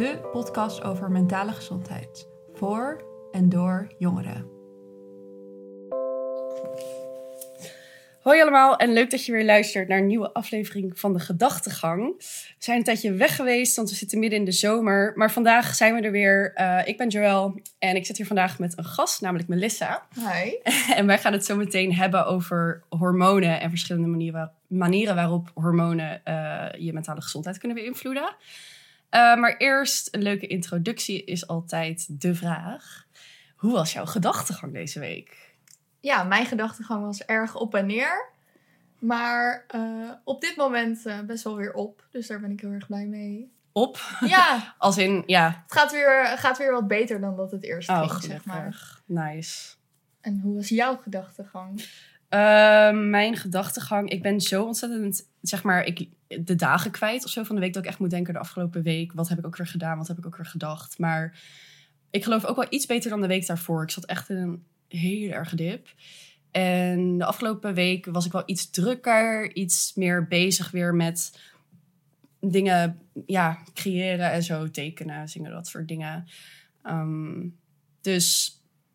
de podcast over mentale gezondheid. Voor en door jongeren. Hoi allemaal en leuk dat je weer luistert naar een nieuwe aflevering van de Gedachtegang. We zijn een tijdje weg geweest, want we zitten midden in de zomer. Maar vandaag zijn we er weer. Uh, ik ben Joël en ik zit hier vandaag met een gast, namelijk Melissa. Hi. en wij gaan het zo meteen hebben over hormonen en verschillende manieren, manieren waarop hormonen uh, je mentale gezondheid kunnen beïnvloeden. Uh, maar eerst een leuke introductie is altijd de vraag. Hoe was jouw gedachtegang deze week? Ja, mijn gedachtegang was erg op en neer. Maar uh, op dit moment uh, best wel weer op. Dus daar ben ik heel erg blij mee. Op? Ja. Als in, ja. Het gaat weer, gaat weer wat beter dan dat het eerst oh, ging, zeg maar. Nice. En hoe was jouw gedachtegang? Uh, mijn gedachtegang, ik ben zo ontzettend, zeg maar, ik, de dagen kwijt of zo van de week dat ik echt moet denken de afgelopen week. Wat heb ik ook weer gedaan? Wat heb ik ook weer gedacht? Maar ik geloof ook wel iets beter dan de week daarvoor. Ik zat echt in een heel erg dip. En de afgelopen week was ik wel iets drukker, iets meer bezig weer met dingen ja, creëren en zo, tekenen, zingen, dat soort dingen. Um, dus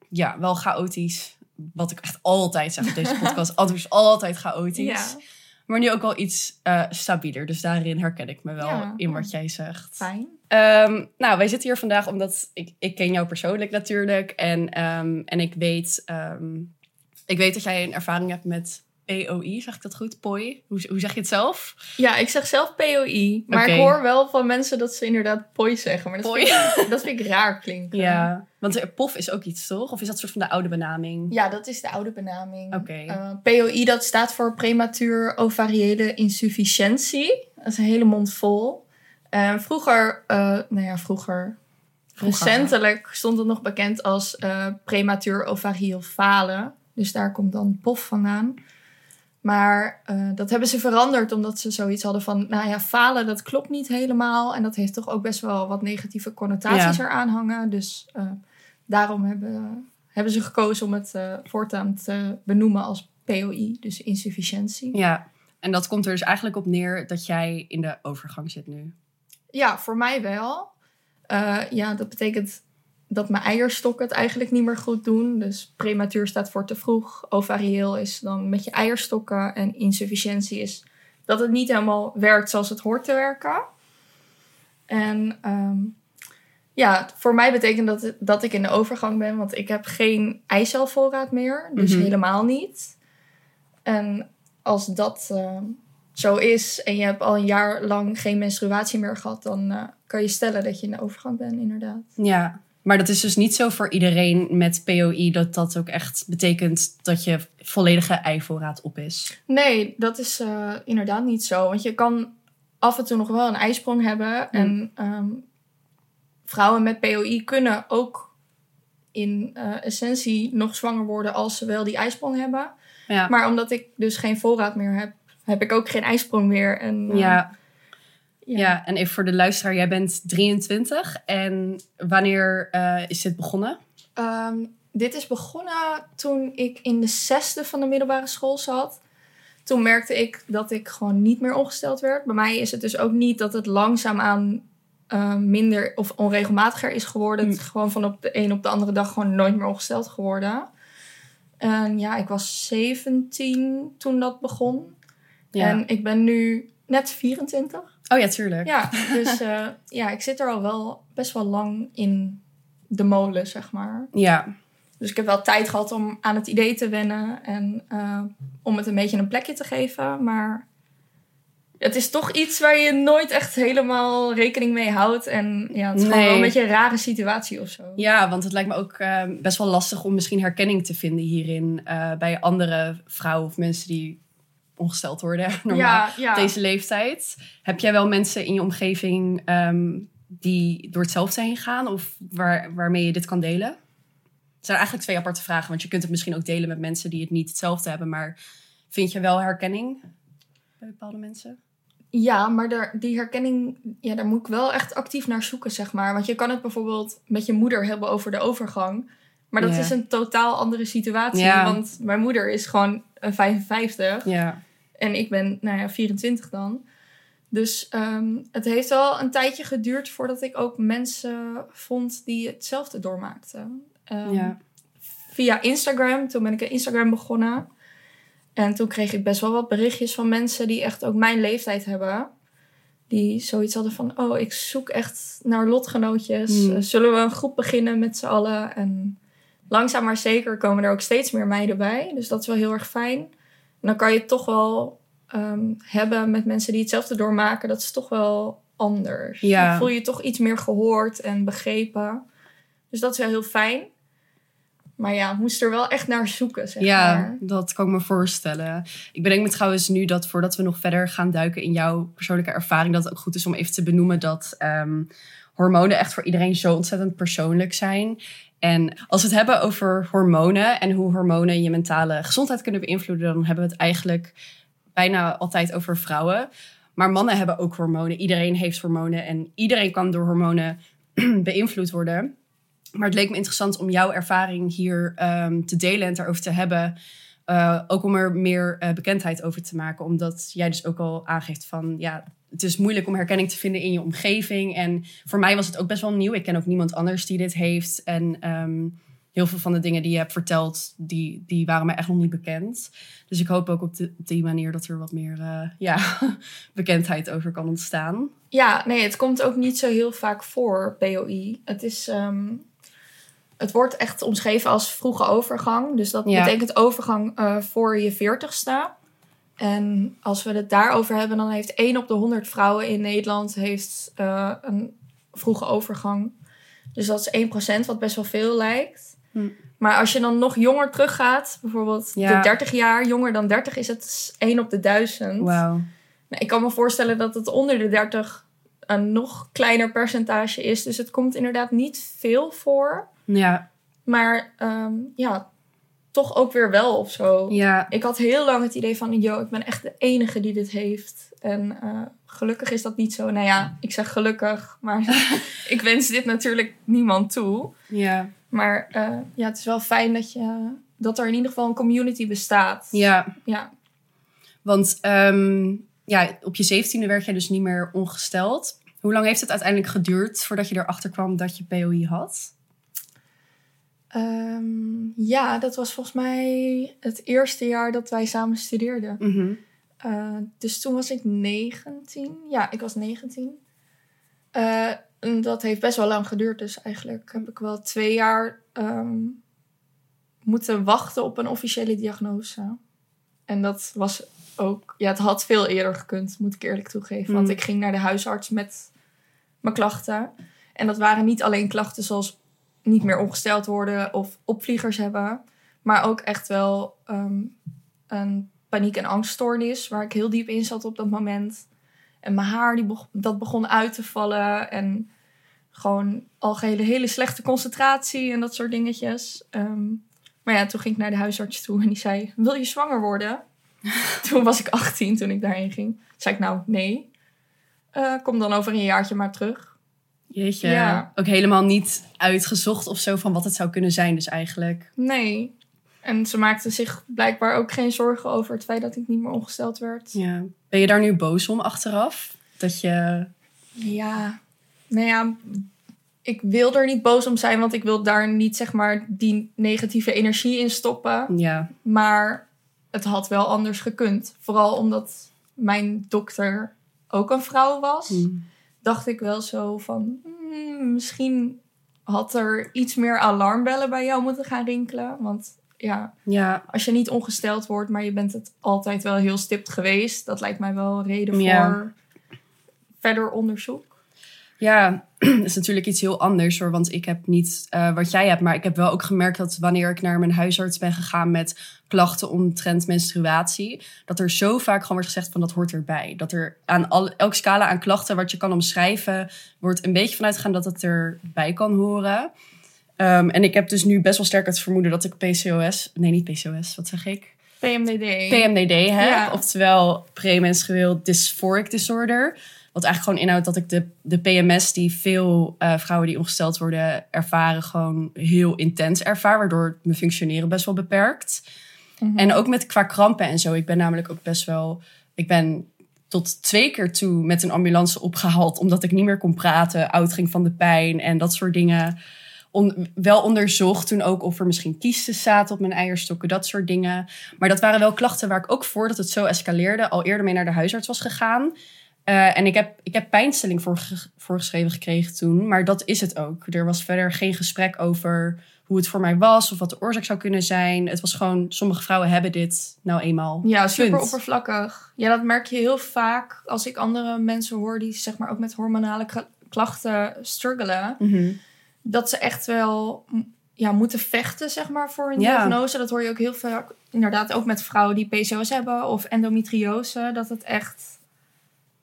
ja, wel chaotisch. Wat ik echt altijd zeg op deze podcast. Anders altijd chaotisch. Ja. Maar nu ook wel iets uh, stabieler. Dus daarin herken ik me wel ja, in wat jij zegt. Fijn. Um, nou, wij zitten hier vandaag omdat ik, ik ken jou persoonlijk natuurlijk. En, um, en ik, weet, um, ik weet dat jij een ervaring hebt met POI. Zeg ik dat goed? POI? Hoe, hoe zeg je het zelf? Ja, ik zeg zelf POI. Maar okay. ik hoor wel van mensen dat ze inderdaad POI zeggen. Maar dat, poi. Vind, ik, dat vind ik raar klinken. Ja, want POF is ook iets, toch? Of is dat soort van de oude benaming? Ja, dat is de oude benaming. Okay. Uh, POI, dat staat voor prematuur ovariële insufficiëntie. Dat is een hele mond vol. Uh, vroeger, uh, nou ja, vroeger, vroeger, recentelijk stond het nog bekend als prematuur ovarieel falen. Dus daar komt dan POF vandaan. Maar uh, dat hebben ze veranderd omdat ze zoiets hadden van, nou ja, falen dat klopt niet helemaal. En dat heeft toch ook best wel wat negatieve connotaties ja. eraan hangen. Dus uh, daarom hebben, hebben ze gekozen om het uh, voortaan te benoemen als POI, dus insufficiëntie. Ja, en dat komt er dus eigenlijk op neer dat jij in de overgang zit nu. Ja, voor mij wel. Ja, dat betekent dat mijn eierstokken het eigenlijk niet meer goed doen. Dus prematuur staat voor te vroeg. Ovarieel is dan met je eierstokken. En insufficiëntie is dat het niet helemaal werkt zoals het hoort te werken. En um, ja, voor mij betekent dat, dat ik in de overgang ben. Want ik heb geen eicelvoorraad meer. Dus mm-hmm. helemaal niet. En als dat uh, zo is en je hebt al een jaar lang geen menstruatie meer gehad... dan uh, kan je stellen dat je in de overgang bent, inderdaad. Ja, maar dat is dus niet zo voor iedereen met POI dat dat ook echt betekent dat je volledige eivoorraad op is. Nee, dat is uh, inderdaad niet zo. Want je kan af en toe nog wel een ijsprong hebben. Mm. En um, vrouwen met POI kunnen ook in uh, essentie nog zwanger worden als ze wel die ijsprong hebben. Ja. Maar omdat ik dus geen voorraad meer heb, heb ik ook geen ijsprong meer. En, uh, ja. Ja. ja, en even voor de luisteraar, jij bent 23 en wanneer uh, is dit begonnen? Um, dit is begonnen toen ik in de zesde van de middelbare school zat. Toen merkte ik dat ik gewoon niet meer ongesteld werd. Bij mij is het dus ook niet dat het langzaamaan uh, minder of onregelmatiger is geworden. Het is gewoon van op de een op de andere dag gewoon nooit meer ongesteld geworden. En ja, ik was 17 toen dat begon. Ja. En ik ben nu net 24. Oh ja, tuurlijk. Ja, dus uh, ja, ik zit er al wel best wel lang in de molen, zeg maar. Ja. Dus ik heb wel tijd gehad om aan het idee te wennen en uh, om het een beetje een plekje te geven. Maar het is toch iets waar je nooit echt helemaal rekening mee houdt. En ja, het is nee. gewoon wel een beetje een rare situatie of zo. Ja, want het lijkt me ook uh, best wel lastig om misschien herkenning te vinden hierin bij andere vrouwen of mensen die ongesteld worden normaal ja, ja. op deze leeftijd. Heb jij wel mensen in je omgeving um, die door hetzelfde heen gaan of waar, waarmee je dit kan delen? Het zijn eigenlijk twee aparte vragen, want je kunt het misschien ook delen met mensen die het niet hetzelfde hebben, maar vind je wel herkenning bij bepaalde mensen? Ja, maar daar, die herkenning, ja, daar moet ik wel echt actief naar zoeken, zeg maar. Want je kan het bijvoorbeeld met je moeder hebben over de overgang. Maar dat is een totaal andere situatie. Want mijn moeder is gewoon een 55. Ja. En ik ben, nou ja, 24 dan. Dus ehm, het heeft wel een tijdje geduurd voordat ik ook mensen vond die hetzelfde doormaakten. Ehm, ja. Via Instagram, toen ben ik een Instagram begonnen. En toen kreeg ik best wel wat berichtjes van mensen die echt ook mijn leeftijd hebben. Die zoiets hadden van, oh, ik zoek echt naar lotgenootjes. Hmm. Eh, Zullen we een groep beginnen met z'n allen? En langzaam maar zeker komen er ook steeds meer meiden bij. Dus dat is wel heel erg fijn. Dan kan je het toch wel ehm, hebben met mensen die hetzelfde doormaken. Dat is toch wel anders. Ja. Dan voel je toch iets meer gehoord en begrepen. Dus dat is wel heel fijn. Maar ja, ik moest er wel echt naar zoeken, zeg Ja, maar. dat kan ik me voorstellen. Ik bedenk me trouwens nu dat voordat we nog verder gaan duiken in jouw persoonlijke ervaring, dat het ook goed is om even te benoemen dat ehm, hormonen echt voor iedereen zo ontzettend persoonlijk zijn. En als we het hebben over hormonen en hoe hormonen je mentale gezondheid kunnen beïnvloeden, dan hebben we het eigenlijk bijna altijd over vrouwen. Maar mannen hebben ook hormonen. Iedereen heeft hormonen en iedereen kan door hormonen beïnvloed worden. Maar het leek me interessant om jouw ervaring hier ehm, te delen en het erover te hebben. Uh, ook om er meer uh, bekendheid over te maken. Omdat jij dus ook al aangeeft van ja, het is moeilijk om herkenning te vinden in je omgeving. En voor mij was het ook best wel nieuw. Ik ken ook niemand anders die dit heeft. En um, heel veel van de dingen die je hebt verteld, die, die waren me echt nog niet bekend. Dus ik hoop ook op, de, op die manier dat er wat meer uh, ja, bekendheid over kan ontstaan. Ja, nee, het komt ook niet zo heel vaak voor, POI. Het is. Um, het wordt echt omschreven als vroege overgang. Dus dat Ja. betekent overgang uh, voor je veertigste. En als we het daarover hebben, dan heeft 1 op de 100 vrouwen in Nederland heeft, uh, een vroege overgang. Dus dat is 1%, wat best wel veel lijkt. Hm. Maar als je dan nog jonger teruggaat, bijvoorbeeld Ja. de 30 jaar, jonger dan 30 is het 1 op de 1000. Wauw. Nou, ik kan me voorstellen dat het onder de 30 een nog kleiner percentage is. Dus het komt inderdaad niet veel voor. Ja, Maar ehm, ja, toch ook weer wel of zo. ja, Ik had heel lang het idee van, yo, ik ben echt de enige die dit heeft. En eh, gelukkig is dat niet zo. Nou ja, ik zeg gelukkig, maar ik wens dit natuurlijk niemand toe. ja, Maar eh, ja, het is wel fijn dat, je, dat er in ieder geval een community bestaat. ja. Ja. Want ehm, ja, op je zeventiende werd jij dus niet meer ongesteld. Hoe lang heeft het uiteindelijk geduurd voordat je erachter kwam dat je POI had? Ehm, ja, dat was volgens mij het eerste jaar dat wij samen studeerden. Mhm. Uh, dus toen was ik 19. Ja, ik was 19. Uh, en dat heeft best wel lang geduurd. Dus eigenlijk heb ik wel twee jaar um, moeten wachten op een officiële diagnose. En dat was ook... Ja, het had veel eerder gekund, moet ik eerlijk toegeven. Want Mm. ik ging naar de huisarts met mijn klachten. En dat waren niet alleen klachten zoals niet meer ongesteld worden of opvliegers hebben. Maar ook echt wel um, een paniek- en angststoornis, waar ik heel diep in zat op dat moment. En mijn haar, die begon, dat begon uit te vallen. En gewoon algehele hele slechte concentratie en dat soort dingetjes. Um, maar ja, toen ging ik naar de huisarts toe en die zei, wil je zwanger worden? toen was ik 18 toen ik daarheen ging. Toen zei ik, nou, nee. Uh, kom dan over een jaartje maar terug. Jeetje, Ja. ook helemaal niet uitgezocht of zo van wat het zou kunnen zijn dus eigenlijk. Nee. En ze maakte zich blijkbaar ook geen zorgen over het feit dat ik niet meer ongesteld werd. Ja. Ben je daar nu boos om achteraf? Dat je... Ja, nou ja, ik wil er niet boos om zijn, want ik wil daar niet zeg maar die negatieve energie in stoppen. Ja, Maar het had wel anders gekund. Vooral omdat mijn dokter ook een vrouw was, Hm. Dacht ik wel zo van hmm, misschien had er iets meer alarmbellen bij jou moeten gaan rinkelen. Want ja, ja, als je niet ongesteld wordt, maar je bent het altijd wel heel stipt geweest, dat lijkt mij wel een reden Ja. voor verder onderzoek. Ja, dat is natuurlijk iets heel anders hoor. Want ik heb niet uh, wat jij hebt. Maar ik heb wel ook gemerkt dat wanneer ik naar mijn huisarts ben gegaan met klachten omtrent menstruatie. Dat er zo vaak gewoon wordt gezegd van dat hoort erbij. Dat er aan al, elke scala aan klachten wat je kan omschrijven. Wordt een beetje vanuit gegaan dat het erbij kan horen. Um, en ik heb dus nu best wel sterk het vermoeden dat ik PCOS. Nee, niet PCOS, wat zeg ik? PMDD. PMDD heb. Ja. Oftewel premenstrueel dysphoric disorder. Wat eigenlijk gewoon inhoudt dat ik de, de PMS die veel uh, vrouwen die ongesteld worden ervaren, gewoon heel intens ervaar. Waardoor mijn functioneren best wel beperkt. Mhm. En ook met qua krampen en zo. Ik ben namelijk ook best wel. Ik ben tot twee keer toe met een ambulance opgehaald. Omdat ik niet meer kon praten, oud ging van de pijn en dat soort dingen. On- wel onderzocht toen ook of er misschien kiesten zaten op mijn eierstokken, dat soort dingen. Maar dat waren wel klachten waar ik ook voordat het zo escaleerde al eerder mee naar de huisarts was gegaan. Eh, en ik heb, ik heb pijnstilling voorge- voorgeschreven gekregen toen, maar dat is het ook. Er was verder geen gesprek over hoe het voor mij was of wat de oorzaak zou kunnen zijn. Het was gewoon, sommige vrouwen hebben dit nou eenmaal. Ja, super Punt. oppervlakkig. Ja, dat merk je heel vaak als ik andere mensen hoor die zeg maar ook met hormonale kla- klachten struggelen. Mhm. Dat ze echt wel ja, moeten vechten, zeg maar, voor een Ja. diagnose. Dat hoor je ook heel vaak, inderdaad, ook met vrouwen die PCOS hebben of endometriose. Dat het echt,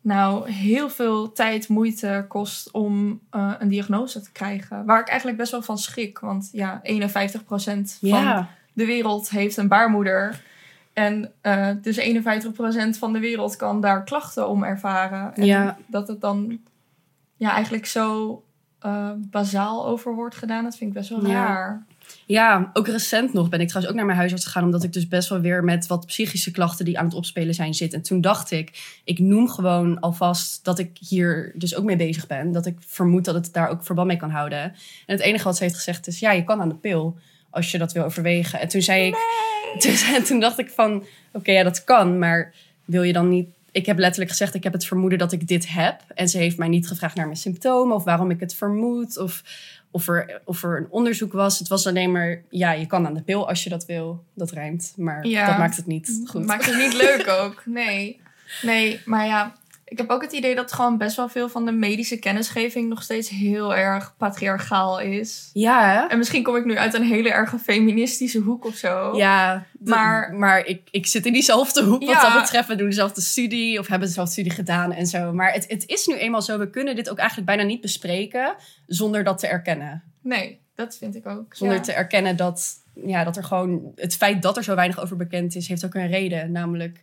nou, heel veel tijd, moeite kost om eh, een diagnose te krijgen. Waar ik eigenlijk best wel van schrik. Want ja, 51% van Ja, de wereld heeft een baarmoeder. En eh, dus 51% van de wereld kan daar klachten om ervaren. En Ja. dat het dan ja, eigenlijk zo eh, bazaal over wordt gedaan, dat vind ik best wel Ja. raar. Ja, ook recent nog ben ik trouwens ook naar mijn huisarts gegaan. Omdat ik dus best wel weer met wat psychische klachten die aan het opspelen zijn zit. En toen dacht ik, ik noem gewoon alvast dat ik hier dus ook mee bezig ben. Dat ik vermoed dat het daar ook verband mee kan houden. En het enige wat ze heeft gezegd is, ja, je kan aan de pil. Als je dat wil overwegen. En toen zei ik, toen, zei- toen dacht ik van, oké, ja, dat kan. Maar wil je dan niet... Ik heb letterlijk gezegd, ik heb het vermoeden dat ik dit heb. En ze heeft mij niet gevraagd naar mijn symptomen. Of waarom ik het vermoed. Of of er, of er een onderzoek was. Het was alleen maar, ja, je kan aan de pil als je dat wil. Dat rijmt, maar Ja. dat maakt het niet goed. Maakt het niet leuk ook. Nee. Nee, maar ja, ik heb ook het idee dat gewoon best wel veel van de medische kennisgeving nog steeds heel erg patriarchaal is. Ja, hè? En misschien kom ik nu uit een hele erg feministische hoek of zo. Ja, Maar- maar ik, ik zit in diezelfde hoek wat dat betreft. We doen dezelfde studie of hebben dezelfde studie gedaan en zo. Maar het, het is nu eenmaal zo, we kunnen dit ook eigenlijk bijna niet bespreken zonder dat te erkennen. Nee, dat vind ik ook. Zonder Ja. te erkennen dat, ja, dat er gewoon... Het feit dat er zo weinig over bekend is, heeft ook een reden. Namelijk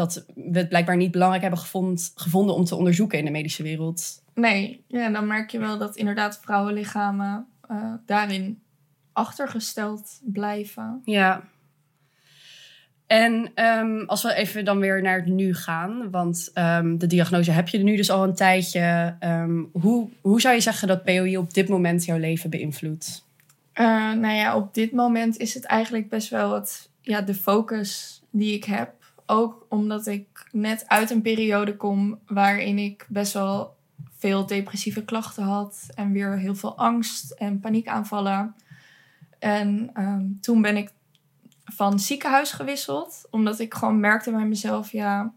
dat we het blijkbaar niet belangrijk hebben gevond, gevonden om te onderzoeken in de medische wereld. Nee, ja, dan merk je wel dat inderdaad vrouwenlichamen eh, daarin achtergesteld blijven. Ja. En ehm, als we even dan weer naar het nu gaan, want ehm, de diagnose heb je nu dus al een tijdje. Ehm, hoe, hoe zou je zeggen dat POI op dit moment jouw leven beïnvloedt? Eh, nou ja, op dit moment is het eigenlijk best wel het, ja, de focus die ik heb. Ook omdat ik net uit een periode kom waarin ik best wel veel depressieve klachten had. En weer heel veel angst en paniekaanvallen. En ehm, toen ben ik van ziekenhuis gewisseld. Omdat ik gewoon merkte bij mezelf, ja,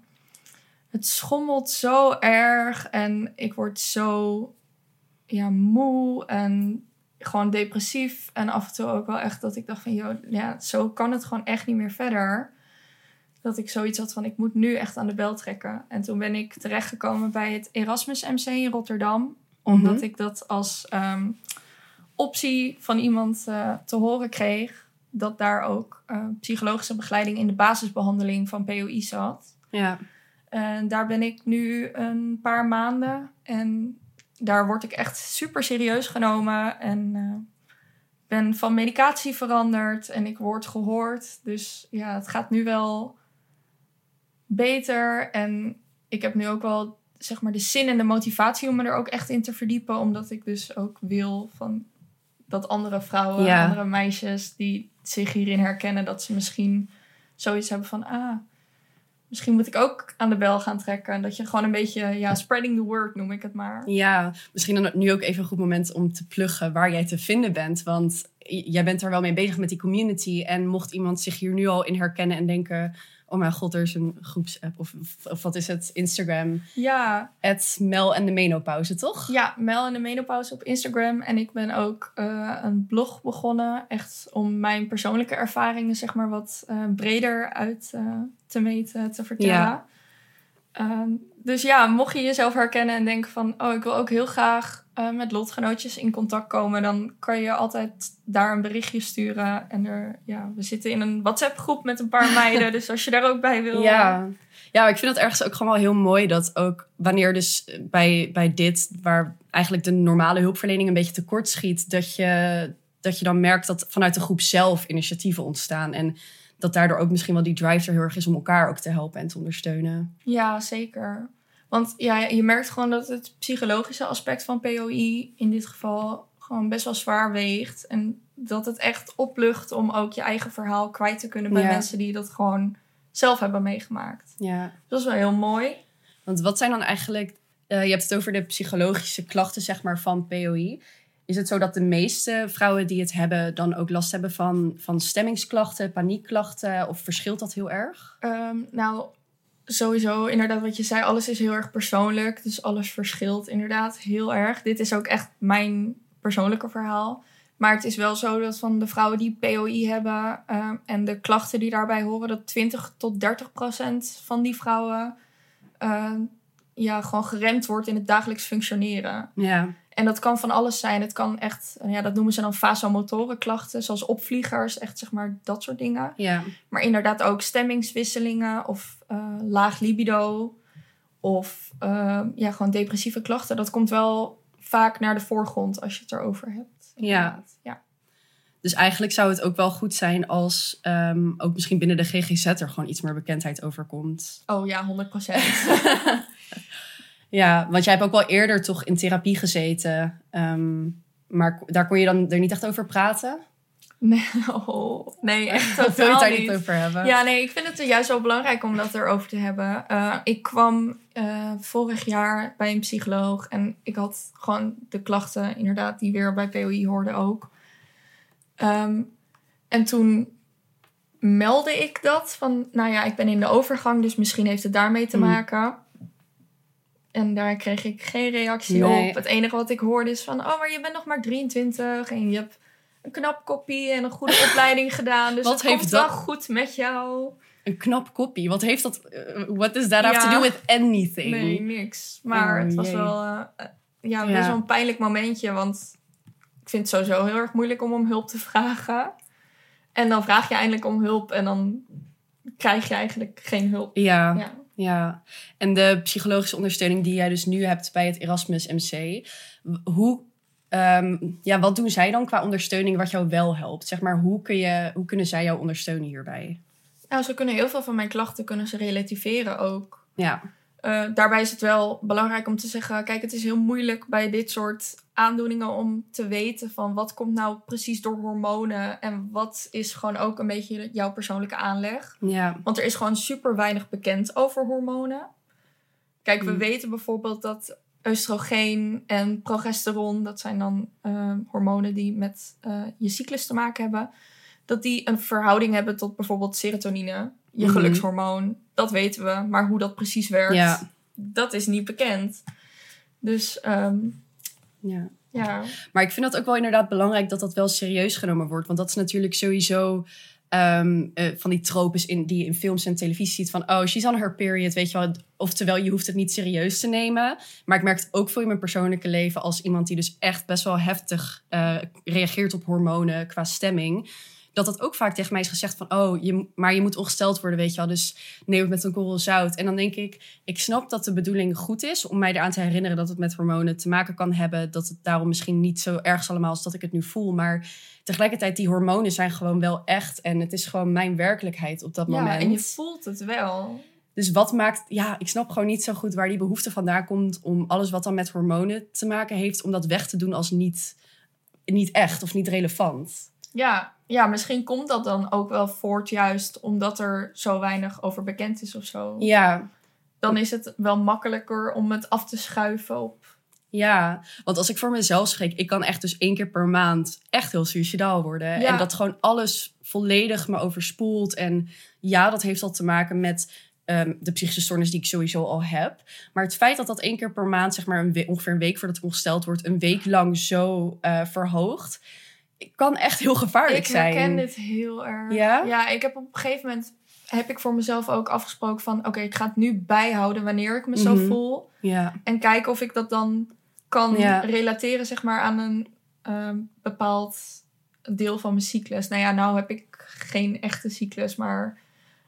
het schommelt zo erg. En ik word zo ja, moe en gewoon depressief. En af en toe ook wel echt dat ik dacht van, joh, ja, zo kan het gewoon echt niet meer verder. Dat ik zoiets had van, ik moet nu echt aan de bel trekken. En toen ben ik terechtgekomen bij het Erasmus MC in Rotterdam. Omdat Mhm. ik dat als ehm, optie van iemand eh, te horen kreeg. Dat daar ook eh, psychologische begeleiding in de basisbehandeling van POI zat. Ja. En daar ben ik nu een paar maanden. En daar word ik echt super serieus genomen. En eh, ben van medicatie veranderd. En ik word gehoord. Dus ja, het gaat nu wel beter. En ik heb nu ook wel zeg maar de zin en de motivatie om me er ook echt in te verdiepen. Omdat ik dus ook wil van dat andere vrouwen, Ja. andere meisjes die zich hierin herkennen, dat ze misschien zoiets hebben van ah, misschien moet ik ook aan de bel gaan trekken. En dat je gewoon een beetje, ja, spreading the word noem ik het maar. ja, misschien dan nu ook even een goed moment om te pluggen waar jij te vinden bent. Want jij bent er wel mee bezig met die community. En mocht iemand zich hier nu al in herkennen en denken... oh mijn god, er is een groepsapp. Of, of, wat is het? Instagram. Ja, Het Mel en de menopauze, toch? ja, Mel en de menopauze op Instagram. En ik ben ook eh, een blog begonnen. Echt om mijn persoonlijke ervaringen, zeg maar, wat eh, breder uit eh, te meten, te vertellen. Ja. Ehm, dus ja, mocht je jezelf herkennen en denken van... oh, ik wil ook heel graag eh, met lotgenootjes in contact komen... dan kan je altijd daar een berichtje sturen. En er, ja, we zitten in een WhatsApp-groep met een paar meiden... dus als je daar ook bij wil... Ja. ja, maar ik vind het ergens ook gewoon wel heel mooi dat ook wanneer dus bij, bij dit, waar eigenlijk de normale hulpverlening een beetje tekort schiet, dat je, dat je dan merkt dat vanuit de groep zelf initiatieven ontstaan. En dat daardoor ook misschien wel die drive er heel erg is om elkaar ook te helpen en te ondersteunen. Ja, zeker. Want ja, je merkt gewoon dat het psychologische aspect van POI in dit geval gewoon best wel zwaar weegt. En dat het echt oplucht om ook je eigen verhaal kwijt te kunnen bij Ja. mensen die dat gewoon zelf hebben meegemaakt. Ja. Dat is wel heel mooi. Want wat zijn dan eigenlijk, eh, je hebt het over de psychologische klachten zeg maar van POI. Is het zo dat de meeste vrouwen die het hebben dan ook last hebben van, van stemmingsklachten, paniekklachten? Of verschilt dat heel erg? Ehm, nou, sowieso, inderdaad, wat je zei, alles is heel erg persoonlijk. Dus alles verschilt inderdaad heel erg. Dit is ook echt mijn persoonlijke verhaal. Maar het is wel zo dat van de vrouwen die POI hebben ehm, en de klachten die daarbij horen, dat 20 tot 30 procent van die vrouwen ehm, ja, gewoon geremd wordt in het dagelijks functioneren. Ja, En dat kan van alles zijn. Het kan echt, ja, dat noemen ze dan vasomotoren klachten, zoals opvliegers, echt zeg maar dat soort dingen. ja, Maar inderdaad ook stemmingswisselingen of eh, laag libido of eh, ja, gewoon depressieve klachten. Dat komt wel vaak naar de voorgrond als je het erover hebt. inderdaad. ja. dus eigenlijk zou het ook wel goed zijn als ehm, ook misschien binnen de GGZ er gewoon iets meer bekendheid over komt. Oh ja, 100 procent. Ja, want jij hebt ook wel eerder toch in therapie gezeten. ehm, maar daar kon je dan er niet echt over praten? nee, oh, nee, echt Of wil je totaal het daar niet. niet over hebben? Ja, nee, ik vind het juist wel belangrijk om dat erover te hebben. Eh, ik kwam eh, vorig jaar bij een psycholoog en ik had gewoon de klachten, inderdaad, die weer bij POI hoorden ook. Ehm, en toen meldde ik dat van, nou ja, ik ben in de overgang, dus misschien heeft het daarmee te Hmm. maken. En daar kreeg ik geen reactie Nee. op. Het enige wat ik hoorde is van, oh, maar je bent nog maar 23 en je hebt een knap kopie en een goede opleiding gedaan. Dus Wat het heeft komt dat- wel goed met jou. Een knap kopie. Wat heeft dat... eh, what does that have to do with anything? Nee, niks. Maar Oh, het was jee. wel eh, eh, ja, Ja. best wel een pijnlijk momentje. Want ik vind het sowieso heel erg moeilijk om om hulp te vragen. En dan vraag je eindelijk om hulp en dan krijg je eigenlijk geen hulp. Ja, Ja. Ja. En de psychologische ondersteuning die jij dus nu hebt bij het Erasmus MC. Hoe... ehm, ja, wat doen zij dan qua ondersteuning wat jou wel helpt? Zeg maar, hoe, kun je, hoe kunnen zij jou ondersteunen hierbij? Nou, ze kunnen heel veel van mijn klachten kunnen ze relativeren ook. Ja, Eh, daarbij is het wel belangrijk om te zeggen: kijk, het is heel moeilijk bij dit soort aandoeningen om te weten van wat komt nou precies door hormonen en wat is gewoon ook een beetje jouw persoonlijke aanleg. ja, Want er is gewoon super weinig bekend over hormonen. Kijk, we Mm. weten bijvoorbeeld dat oestrogeen en progesteron, dat zijn dan eh, hormonen die met eh, je cyclus te maken hebben, dat die een verhouding hebben tot bijvoorbeeld serotonine, je Mhm. gelukshormoon. Dat weten we, maar hoe dat precies werkt, Ja. dat is niet bekend. Dus ehm, ja. ja, Maar ik vind dat ook wel inderdaad belangrijk dat dat wel serieus genomen wordt. Want dat is natuurlijk sowieso ehm, eh, van die tropes in, die je in films en televisie ziet. Van, oh, she's on her period, weet je wel. Oftewel, je hoeft het niet serieus te nemen. Maar ik merk het ook veel in mijn persoonlijke leven... als iemand die dus echt best wel heftig eh, reageert op hormonen qua stemming... dat dat ook vaak tegen mij is gezegd van... oh, je, maar je moet ongesteld worden, weet je wel. Dus neem het met een korrel zout. En dan denk ik, ik snap dat de bedoeling goed is... om mij eraan te herinneren dat het met hormonen te maken kan hebben... dat het daarom misschien niet zo erg is allemaal als dat ik het nu voel. Maar tegelijkertijd, die hormonen zijn gewoon wel echt... en het is gewoon mijn werkelijkheid op dat ja moment. en je voelt het wel. Dus wat maakt... Ja, ik snap gewoon niet zo goed waar die behoefte vandaan komt... om alles wat dan met hormonen te maken heeft... om dat weg te doen als niet, niet echt of niet relevant. Ja, ja, misschien komt dat dan ook wel voort juist omdat er zo weinig over bekend is of zo. Ja, dan is het wel makkelijker om het af te schuiven op. Ja, want als ik voor mezelf spreek, ik kan echt dus één keer per maand echt heel suicidaal worden. Ja. En dat gewoon alles volledig me overspoelt. En ja, dat heeft al te maken met ehm, de psychische stoornis die ik sowieso al heb. Maar het feit dat dat één keer per maand, zeg maar een ongeveer een week voordat ik ongesteld word, een week lang zo eh, verhoogt, kan echt heel gevaarlijk Ik zijn. herken dit heel erg. Ja? Ja, ik heb op een gegeven moment heb ik voor mezelf ook afgesproken van oké, ik ga het nu bijhouden wanneer ik me zo Mhm. voel Ja, en kijken of ik dat dan kan Ja. relateren zeg maar aan een ehm, bepaald deel van mijn cyclus. Nou ja, nou heb ik geen echte cyclus, maar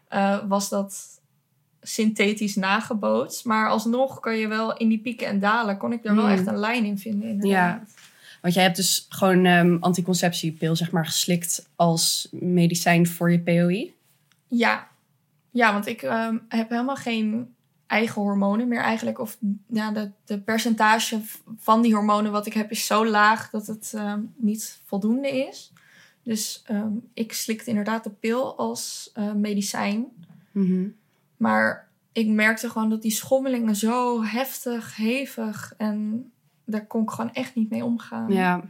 eh, was dat synthetisch nagebootst. Maar alsnog kan je wel in die pieken en dalen, kon ik er wel Hmm. echt een lijn in vinden. Inderdaad. Want jij hebt dus gewoon ehm anticonceptiepil, zeg maar, geslikt als medicijn voor je POI. Ja. Ja, want ik ehm, heb helemaal geen eigen hormonen meer eigenlijk. Of ja, de, de percentage van die hormonen wat ik heb is zo laag dat het ehm, niet voldoende is. Dus ik slikte inderdaad de pil als eh, medicijn. Mhm. Maar ik merkte gewoon dat die schommelingen zo heftig, hevig en daar kon ik gewoon echt niet mee omgaan. Ja,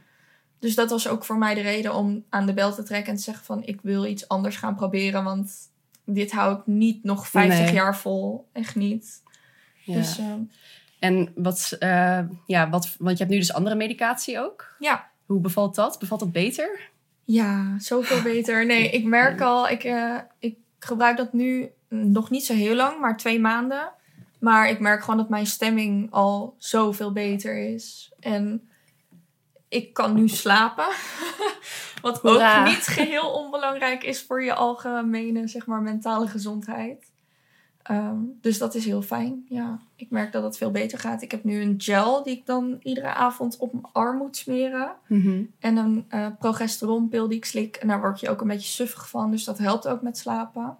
Dus dat was ook voor mij de reden om aan de bel te trekken en te zeggen van ik wil iets anders gaan proberen, want dit hou ik niet nog 50 Nee. jaar vol, echt niet. ja. Dus ehm, En wat, eh, ja, wat, want je hebt nu dus andere medicatie ook. ja. Hoe bevalt dat? Bevalt dat beter? Ja, zoveel beter. Nee, ik merk al, ik, eh, ik gebruik dat nu nog niet zo heel lang, maar twee maanden. Maar ik merk gewoon dat mijn stemming al zoveel beter is. En ik kan nu slapen. Wat Hoera. ook niet geheel onbelangrijk is voor je algemene, zeg maar, mentale gezondheid. Ehm, dus dat is heel fijn. Ja, ik merk dat het veel beter gaat. Ik heb nu een gel die ik dan iedere avond op mijn arm moet smeren. Mhm. En een eh, progesteronpil die ik slik. En daar word je ook een beetje suffig van. Dus dat helpt ook met slapen.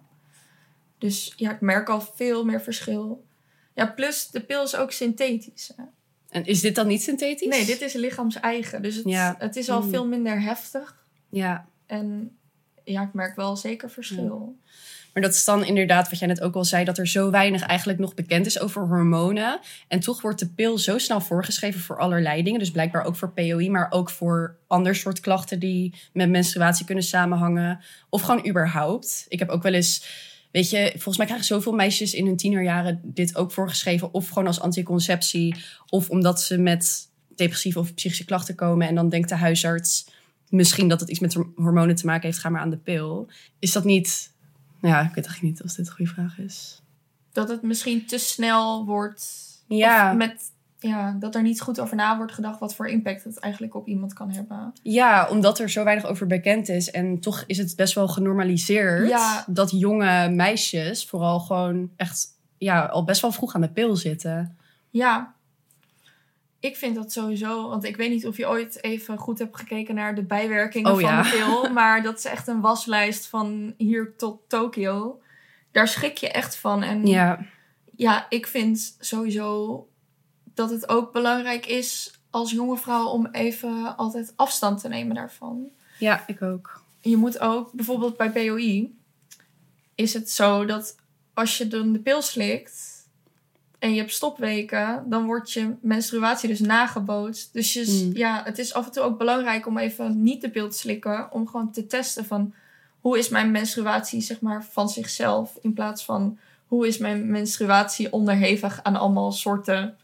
Dus ja, ik merk al veel meer verschil. Ja, plus de pil is ook synthetisch. Hè? En is dit dan niet synthetisch? Nee, dit is lichaams-eigen. Dus het, Ja. het is al Mm. veel minder heftig. Ja, En ja, ik merk wel zeker verschil. maar dat is dan inderdaad wat jij net ook al zei... dat er zo weinig eigenlijk nog bekend is over hormonen. En toch wordt de pil zo snel voorgeschreven voor allerlei dingen. Dus blijkbaar ook voor POI, maar ook voor ander soort klachten... die met menstruatie kunnen samenhangen. Of gewoon überhaupt. Ik heb ook wel eens... Weet je, volgens mij krijgen zoveel meisjes in hun tienerjaren dit ook voorgeschreven. Of gewoon als anticonceptie. Of omdat ze met depressieve of psychische klachten komen. En dan denkt de huisarts misschien dat het iets met hormonen te maken heeft. Ga maar aan de pil. Is dat niet... Nou ja, ik weet eigenlijk niet of dit een goede vraag is. Dat het misschien te snel wordt. Ja. Of met, ja, dat er niet goed over na wordt gedacht wat voor impact het eigenlijk op iemand kan hebben. Ja, omdat er zo weinig over bekend is. En toch is het best wel genormaliseerd Ja. dat jonge meisjes vooral gewoon echt ja, al best wel vroeg aan de pil zitten. Ja, ik vind dat sowieso. Want ik weet niet of je ooit even goed hebt gekeken naar de bijwerkingen Oh, van ja. de pil. Maar dat is echt een waslijst van hier tot Tokio. Daar schrik je echt van. En Ja, ja, ik vind sowieso dat het ook belangrijk is als jonge vrouw om even altijd afstand te nemen daarvan. ja ik ook. Je moet ook, bijvoorbeeld bij POI, is het zo dat als je dan de pil slikt en je hebt stopweken, dan wordt je menstruatie dus nagebootst. Dus je, Mm. ja, het is af en toe ook belangrijk om even niet de pil te slikken, om gewoon te testen van hoe is mijn menstruatie zeg maar van zichzelf, in plaats van hoe is mijn menstruatie onderhevig aan allemaal soorten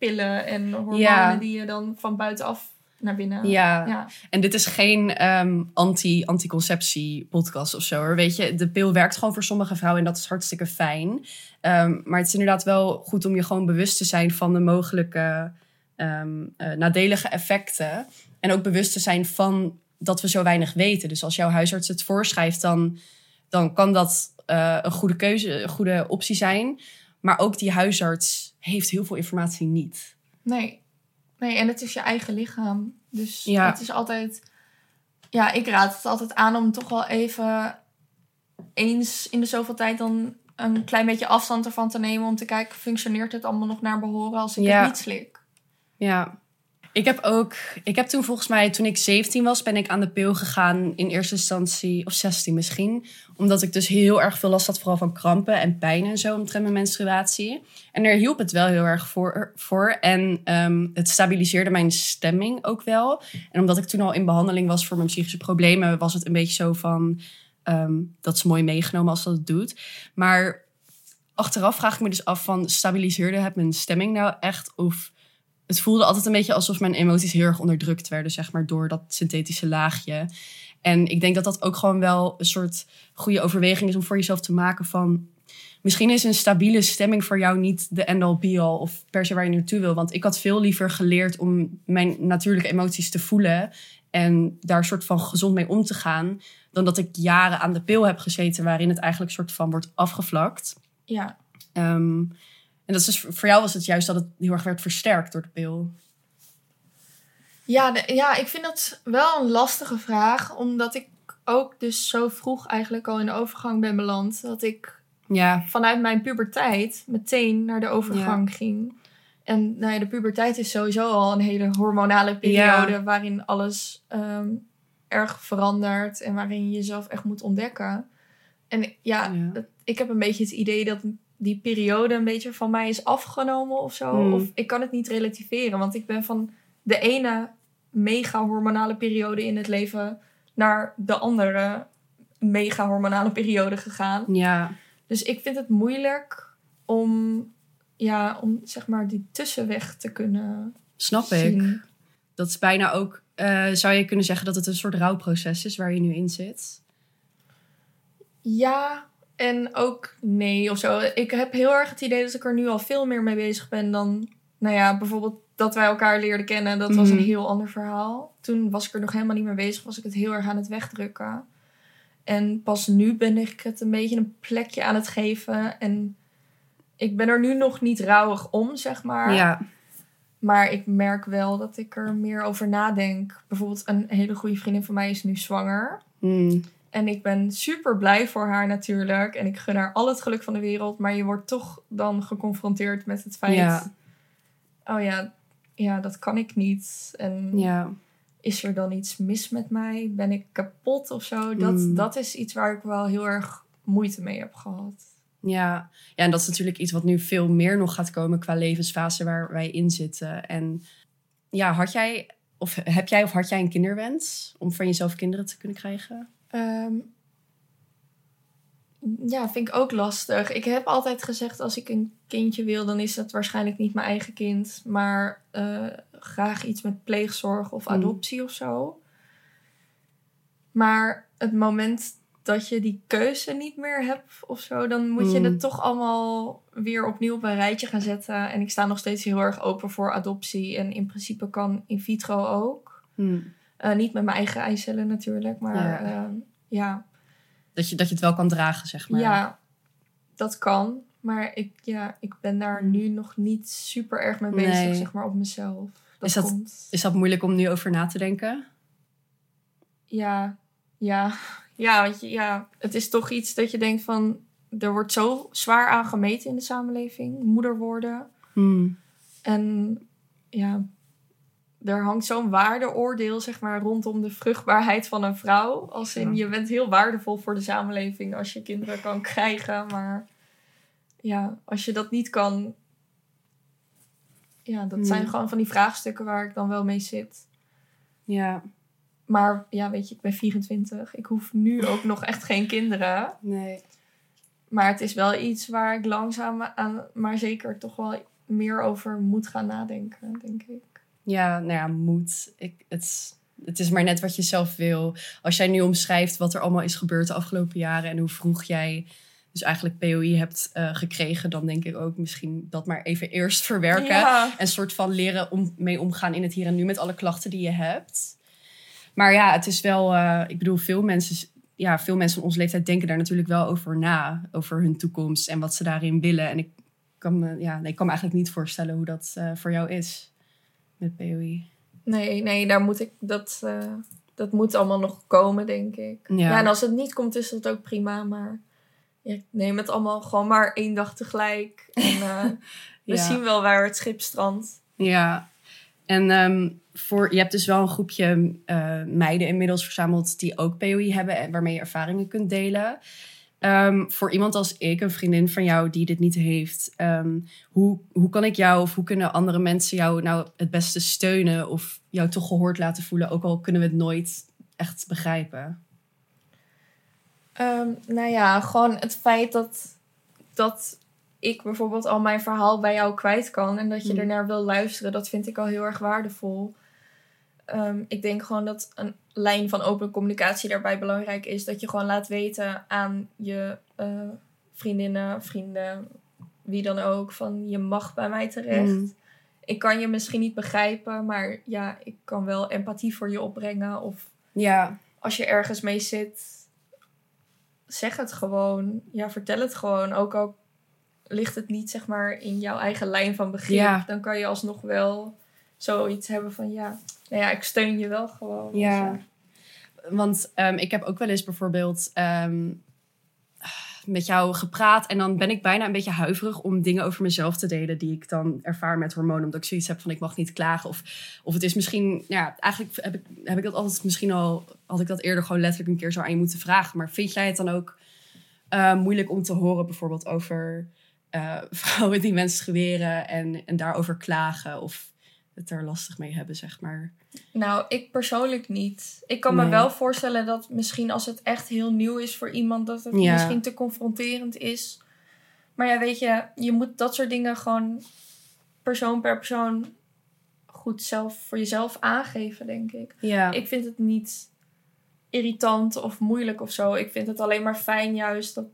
pillen en hormonen Ja. die je dan van buitenaf naar binnen. Ja. ja. En dit is geen ehm, anti, anticonceptie podcast of zo hoor. Weet je, de pil werkt gewoon voor sommige vrouwen en dat is hartstikke fijn. Ehm, maar het is inderdaad wel goed om je gewoon bewust te zijn van de mogelijke ehm, eh, nadelige effecten. En ook bewust te zijn van dat we zo weinig weten. Dus als jouw huisarts het voorschrijft, dan, dan kan dat eh, een goede keuze, een goede optie zijn. Maar ook die huisarts heeft heel veel informatie niet. Nee. Nee, en het is je eigen lichaam. Dus Ja. het is altijd... Ja, ik raad het altijd aan om toch wel even eens in de zoveel tijd dan een klein beetje afstand ervan te nemen. Om te kijken, functioneert het allemaal nog naar behoren als ik Ja. het niet slik? Ja. Ik heb ook, ik heb toen volgens mij, toen ik 17 was, ben ik aan de pil gegaan in eerste instantie, of 16 misschien. Omdat ik dus heel erg veel last had, vooral van krampen en pijn en zo omtrent mijn menstruatie. En daar hielp het wel heel erg voor. voor. En ehm, het stabiliseerde mijn stemming ook wel. En omdat ik toen al in behandeling was voor mijn psychische problemen, was het een beetje zo van, ehm, dat is mooi meegenomen als dat het doet. Maar achteraf vraag ik me dus af van, stabiliseerde het mijn stemming nou echt? Of het voelde altijd een beetje alsof mijn emoties heel erg onderdrukt werden, zeg maar, door dat synthetische laagje. En ik denk dat dat ook gewoon wel een soort goede overweging is om voor jezelf te maken van... Misschien is een stabiele stemming voor jou niet de end-all be-all of per se waar je naartoe wil. Want ik had veel liever geleerd om mijn natuurlijke emoties te voelen en daar soort van gezond mee om te gaan, dan dat ik jaren aan de pil heb gezeten waarin het eigenlijk soort van wordt afgevlakt. Ja. Ehm, en dat is dus, voor jou was het juist dat het heel erg werd versterkt door de pil. Ja, de- ja, ik vind dat wel een lastige vraag. Omdat ik ook dus zo vroeg eigenlijk al in de overgang ben beland. Dat ik Ja, vanuit mijn puberteit meteen naar de overgang ging. En nou ja, de puberteit is sowieso al een hele hormonale periode waarin alles ehm, erg verandert en waarin je jezelf echt moet ontdekken. En ja, het- ik heb een beetje het idee dat die periode een beetje van mij is afgenomen of zo. Hmm. Of ik kan het niet relativeren, want ik ben van de ene mega hormonale periode in het leven naar de andere mega hormonale periode gegaan. ja, Dus ik vind het moeilijk om, ja, om zeg maar die tussenweg te kunnen snap ik. Dat is bijna ook, eh, zou je kunnen zeggen dat het een soort rouwproces is waar je nu in zit? Ja, en ook nee of zo. Ik heb heel erg het idee dat ik er nu al veel meer mee bezig ben dan, nou ja, bijvoorbeeld dat wij elkaar leerden kennen. Dat was een Mhm. heel ander verhaal. Toen was ik er nog helemaal niet mee bezig, was ik het heel erg aan het wegdrukken. En pas nu ben ik het een beetje een plekje aan het geven. En ik ben er nu nog niet rouwig om, zeg maar. Ja, Maar ik merk wel dat ik er meer over nadenk. Bijvoorbeeld een hele goede vriendin van mij is nu zwanger. Mm, En ik ben super blij voor haar natuurlijk. En ik gun haar al het geluk van de wereld. Maar je wordt toch dan geconfronteerd met het feit... Ja. Oh ja, ja, dat kan ik niet. En ja, is er dan iets mis met mij? Ben ik kapot of zo? Dat, Mm. dat is iets waar ik wel heel erg moeite mee heb gehad. ja. Ja, en dat is natuurlijk iets wat nu veel meer nog gaat komen qua levensfase waar wij in zitten. En ja, had jij, of heb jij of had jij een kinderwens om van jezelf kinderen te kunnen krijgen? Ehm, ja, vind ik ook lastig. Ik heb altijd gezegd, als ik een kindje wil, dan is dat waarschijnlijk niet mijn eigen kind. Maar eh, graag iets met pleegzorg of Mm. adoptie of zo. Maar het moment dat je die keuze niet meer hebt of zo, dan moet je Mm. het toch allemaal weer opnieuw op een rijtje gaan zetten. En ik sta nog steeds heel erg open voor adoptie. En in principe kan in vitro ook. Hmm. Eh, niet met mijn eigen eicellen natuurlijk, maar Ja. ja, ja Dat, je, dat je het wel kan dragen, zeg maar. ja, dat kan. Maar ik, ja, ik ben daar nu nog niet super erg mee bezig, Nee. zeg maar, op mezelf. Dat Is dat- komt. Is dat moeilijk om nu over na te denken? Ja, ja. Ja, want je, ja, het is toch iets dat je denkt van... Er wordt zo zwaar aan gemeten in de samenleving. Moeder worden. Hmm. En ja, er hangt zo'n waardeoordeel, zeg maar, rondom de vruchtbaarheid van een vrouw. Als in, je bent heel waardevol voor de samenleving als je kinderen kan krijgen. Maar ja, als je dat niet kan... Ja, dat Hmm. zijn gewoon van die vraagstukken waar ik dan wel mee zit. Ja, Maar ja, weet je, ik ben 24. Ik hoef nu ook nog echt geen kinderen. nee. Maar het is wel iets waar ik langzaam aan, maar zeker toch wel meer over moet gaan nadenken, denk ik. Ja, nou ja, moed. Ik, het, het is maar net wat je zelf wil. Als jij nu omschrijft wat er allemaal is gebeurd de afgelopen jaren en hoe vroeg jij dus eigenlijk POI hebt eh, gekregen, dan denk ik ook misschien dat maar even eerst verwerken. Ja. En soort van leren om mee omgaan in het hier en nu met alle klachten die je hebt. Maar ja, het is wel, eh, ik bedoel, veel mensen, ja, veel mensen van onze leeftijd denken daar natuurlijk wel over na. Over hun toekomst en wat ze daarin willen. En ik kan me, ja, nee, ik kan me eigenlijk niet voorstellen hoe dat eh, voor jou is met POI. Nee, nee, daar moet ik, dat, eh, dat moet allemaal nog komen, denk ik. Ja. Ja. en als het niet komt, is dat ook prima. Maar ja, ik neem het allemaal gewoon maar één dag tegelijk. En eh, we Ja. zien wel waar het schip strandt. Ja, en ehm, voor, je hebt dus wel een groepje eh, meiden inmiddels verzameld die ook POI hebben en waarmee je ervaringen kunt delen. Ehm, voor iemand als ik, een vriendin van jou die dit niet heeft, ehm, hoe, hoe kan ik jou of hoe kunnen andere mensen jou nou het beste steunen of jou toch gehoord laten voelen, ook al kunnen we het nooit echt begrijpen? Ehm, nou ja, gewoon het feit dat, dat ik bijvoorbeeld al mijn verhaal bij jou kwijt kan en dat je Mm. ernaar wil luisteren, dat vind ik al heel erg waardevol. Ehm, ik denk gewoon dat een lijn van open communicatie daarbij belangrijk is. Dat je gewoon laat weten aan je eh, vriendinnen, vrienden, wie dan ook, van je mag bij mij terecht. Mm. Ik kan je misschien niet begrijpen, maar ja, ik kan wel empathie voor je opbrengen. Of Ja, als je ergens mee zit, zeg het gewoon. Ja, vertel het gewoon. Ook al ligt het niet, zeg maar, in jouw eigen lijn van begrip. Ja. Dan kan je alsnog wel zoiets hebben van, ja, nou ja, ik steun je wel gewoon. Ja. Want ehm, ik heb ook wel eens bijvoorbeeld ehm, met jou gepraat. En dan ben ik bijna een beetje huiverig om dingen over mezelf te delen. die ik dan ervaar met hormonen. Omdat ik zoiets heb van ik mag niet klagen. Of, of het is misschien. Ja, eigenlijk heb ik, heb ik dat altijd misschien al. had ik dat eerder gewoon letterlijk een keer zo aan je moeten vragen. Maar vind jij het dan ook eh, moeilijk om te horen, bijvoorbeeld over. eh, vrouwen die menstrueren en, en daarover klagen of het er lastig mee hebben, zeg maar. Nou, ik persoonlijk niet. Ik kan me wel voorstellen dat misschien als het echt heel nieuw is voor iemand, dat het Ja. misschien te confronterend is. Maar ja, weet je, je moet dat soort dingen gewoon persoon per persoon goed zelf voor jezelf aangeven, denk ik. Ja, Ik vind het niet irritant of moeilijk of zo. Ik vind het alleen maar fijn juist dat,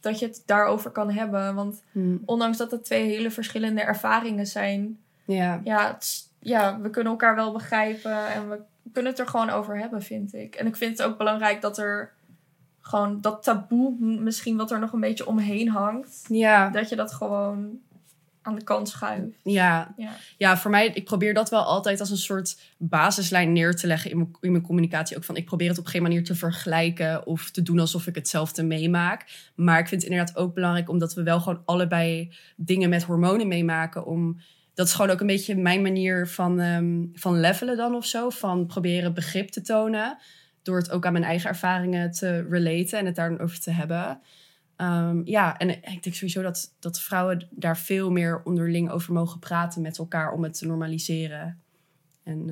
dat je het daarover kan hebben. Want Hm, ondanks dat het twee hele verschillende ervaringen zijn, ja, ja, het ja, we kunnen elkaar wel begrijpen en we kunnen het er gewoon over hebben, vind ik. En ik vind het ook belangrijk dat er gewoon dat taboe misschien wat er nog een beetje omheen hangt, ja, dat je dat gewoon aan de kant schuift. ja. Ja. Ja, voor mij, ik probeer dat wel altijd als een soort basislijn neer te leggen in mijn, in mijn communicatie. Ook van, ik probeer het op geen manier te vergelijken of te doen alsof ik hetzelfde meemaak. Maar ik vind het inderdaad ook belangrijk, omdat we wel gewoon allebei dingen met hormonen meemaken. Om, dat is gewoon ook een beetje mijn manier van, ehm, van levelen dan of zo. Van proberen begrip te tonen. Door het ook aan mijn eigen ervaringen te relaten en het daar dan over te hebben. Ehm, ja, en ik denk sowieso dat, dat vrouwen daar veel meer onderling over mogen praten met elkaar om het te normaliseren. En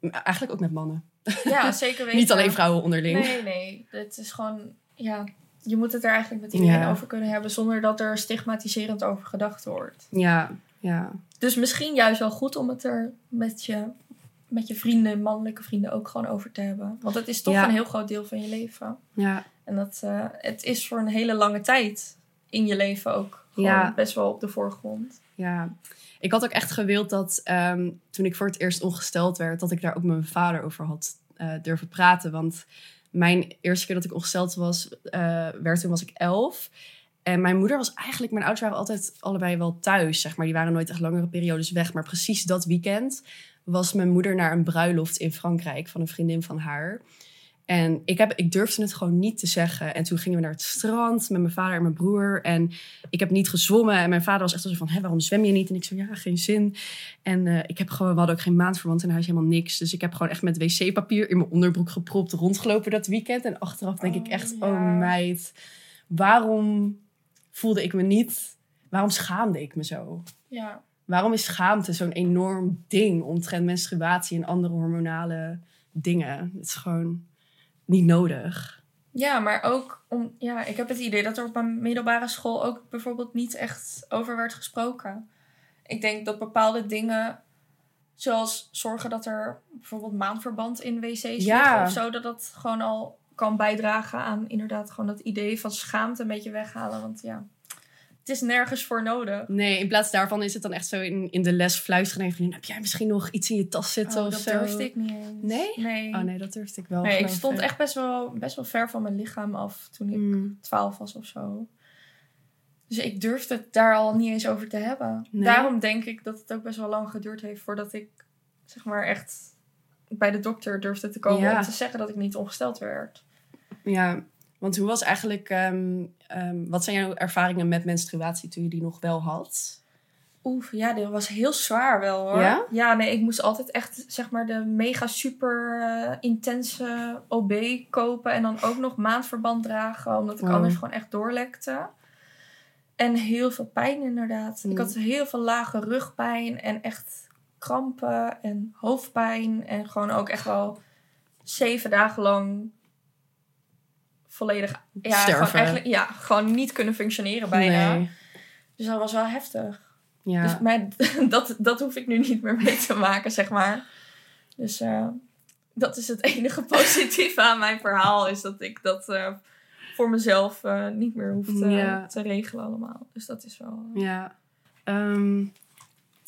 ehm, eigenlijk ook met mannen. Ja, zeker weten. Niet alleen vrouwen onderling. Nee, nee. Het is gewoon, ja, je moet het er eigenlijk met iedereen Ja. over kunnen hebben zonder dat er stigmatiserend over gedacht wordt. Ja, ja, Dus misschien juist wel goed om het er met je, met je vrienden, mannelijke vrienden, ook gewoon over te hebben. Want het is toch Ja. een heel groot deel van je leven. ja, En dat, eh, het is voor een hele lange tijd in je leven ook gewoon Ja. best wel op de voorgrond. ja. Ik had ook echt gewild dat ehm, toen ik voor het eerst ongesteld werd, dat ik daar ook met mijn vader over had eh, durven praten. Want mijn eerste keer dat ik ongesteld was, eh, werd toen was ik elf. En mijn moeder was eigenlijk, mijn ouders waren altijd allebei wel thuis, zeg maar. Die waren nooit echt langere periodes weg. Maar precies dat weekend was mijn moeder naar een bruiloft in Frankrijk van een vriendin van haar. En ik, heb, ik durfde het gewoon niet te zeggen. En toen gingen we naar het strand met mijn vader en mijn broer. En ik heb niet gezwommen. En mijn vader was echt zo van, Hé, waarom zwem je niet? En ik zo, ja, geen zin. En eh, ik heb gewoon, we hadden ook geen maandverband in huis, helemaal niks. Dus ik heb gewoon echt met wc-papier in mijn onderbroek gepropt rondgelopen dat weekend. En achteraf denk ik Oh, echt, ja. oh meid, waarom voelde ik me niet... Waarom schaamde ik me zo? Ja. Waarom is schaamte zo'n enorm ding omtrent menstruatie en andere hormonale dingen? Het is gewoon niet nodig. Ja, maar ook om, ja, ik heb het idee dat er op mijn middelbare school ook bijvoorbeeld niet echt over werd gesproken. Ik denk dat bepaalde dingen, zoals zorgen dat er bijvoorbeeld maandverband in wc's Ja. liggen of zo, dat dat gewoon al kan bijdragen aan inderdaad gewoon dat idee van schaamte een beetje weghalen. Want ja, het is nergens voor nodig. Nee, in plaats daarvan is het dan echt zo in, in de les fluisteren. En van, heb jij misschien nog iets in je tas zitten Oh, of dat zo? durfde ik niet eens. Nee? Nee. Oh nee, dat durfde ik wel. Nee, ik stond echt best wel, best wel ver van mijn lichaam af toen ik Mm. 12 was of zo. Dus ik durfde het daar al niet eens over te hebben. Nee? Daarom denk ik dat het ook best wel lang geduurd heeft voordat ik, zeg maar, echt bij de dokter durfde te komen Ja. om te zeggen dat ik niet ongesteld werd. Ja, want hoe was eigenlijk... ehm, ehm, wat zijn jouw ervaringen met menstruatie toen je die nog wel had? Oef, ja, dit was heel zwaar wel hoor. Ja? nee, ik moest altijd echt, zeg maar, de mega super eh, intense OB kopen. En dan ook nog maandverband dragen, omdat ik Oh. anders gewoon echt doorlekte. En heel veel pijn inderdaad. Mm. Ik had heel veel lage rugpijn en echt krampen en hoofdpijn. En gewoon ook echt wel zeven dagen lang volledig... Ja, Sterven. gewoon eigenlijk, ja, gewoon niet kunnen functioneren bijna. Nee. Dus dat was wel heftig. Ja. Dus, maar dat, dat hoef ik nu niet meer mee te maken, zeg maar. Dus eh, dat is het enige positieve aan mijn verhaal. Is dat ik dat eh, voor mezelf eh, niet meer hoef te, Ja. te regelen allemaal. Dus dat is wel... Ja. Ehm,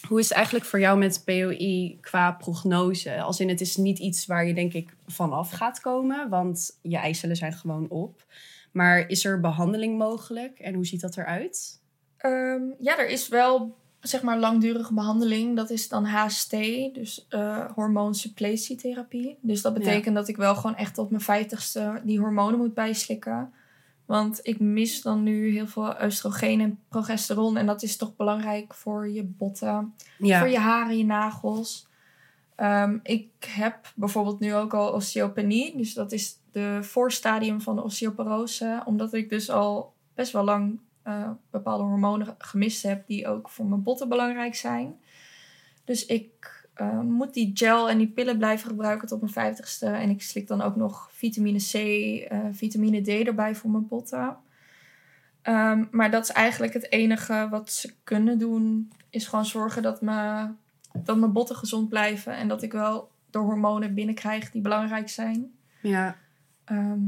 hoe is het eigenlijk voor jou met POI qua prognose? Als in, het is niet iets waar je denk ik vanaf gaat komen, want je eicellen zijn gewoon op. Maar is er behandeling mogelijk en hoe ziet dat eruit? Ehm, ja, er is wel zeg maar langdurige behandeling. Dat is dan HST, dus eh hormoonsupplétietherapie. Dus dat betekent dat ik wel gewoon echt op mijn vijftigste die hormonen moet bijslikken. Want ik mis dan nu heel veel oestrogeen en progesteron. En dat is toch belangrijk voor je botten, Ja. voor je haren, je nagels. Ehm, ik heb bijvoorbeeld nu ook al osteopenie. Dus dat is de voorstadium van de osteoporose. Omdat ik dus al best wel lang eh, bepaalde hormonen gemist heb... die ook voor mijn botten belangrijk zijn. Dus ik eh, moet die gel en die pillen blijven gebruiken tot mijn vijftigste. En ik slik dan ook nog vitamine C, eh, vitamine D erbij voor mijn botten. Ehm, maar dat is eigenlijk het enige wat ze kunnen doen... is gewoon zorgen dat, me, dat mijn botten gezond blijven... en dat ik wel de hormonen binnenkrijg die belangrijk zijn. ja. Ehm,